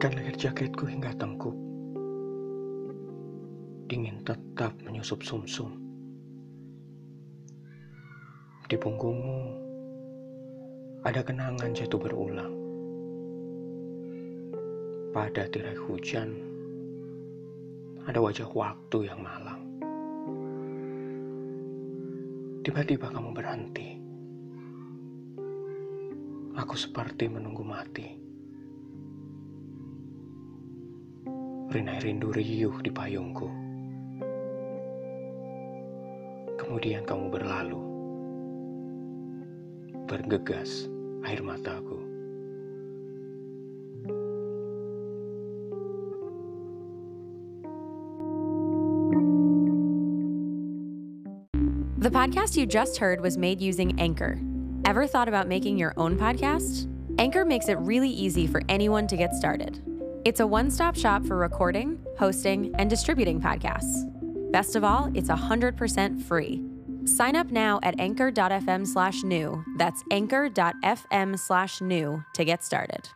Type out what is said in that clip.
Ikat leher jaketku hingga tengkuk. Dingin tetap menyusup sumsum. Di punggungmu ada kenangan jatuh berulang. Pada tirai hujan ada wajah waktu yang malang. Tiba-tiba kamu berhenti. Aku seperti menunggu mati. Rindu riuh di payungku. Kemudian kamu berlalu. Bergegas air mataku. The podcast you just heard was made using Anchor. Ever thought about making your own podcast? Anchor makes it really easy for anyone to get started. It's a one stop shop for recording, hosting, and distributing podcasts. Best of all, it's 100% free. Sign up now at anchor.fm slash new. That's anchor.fm slash new to get started.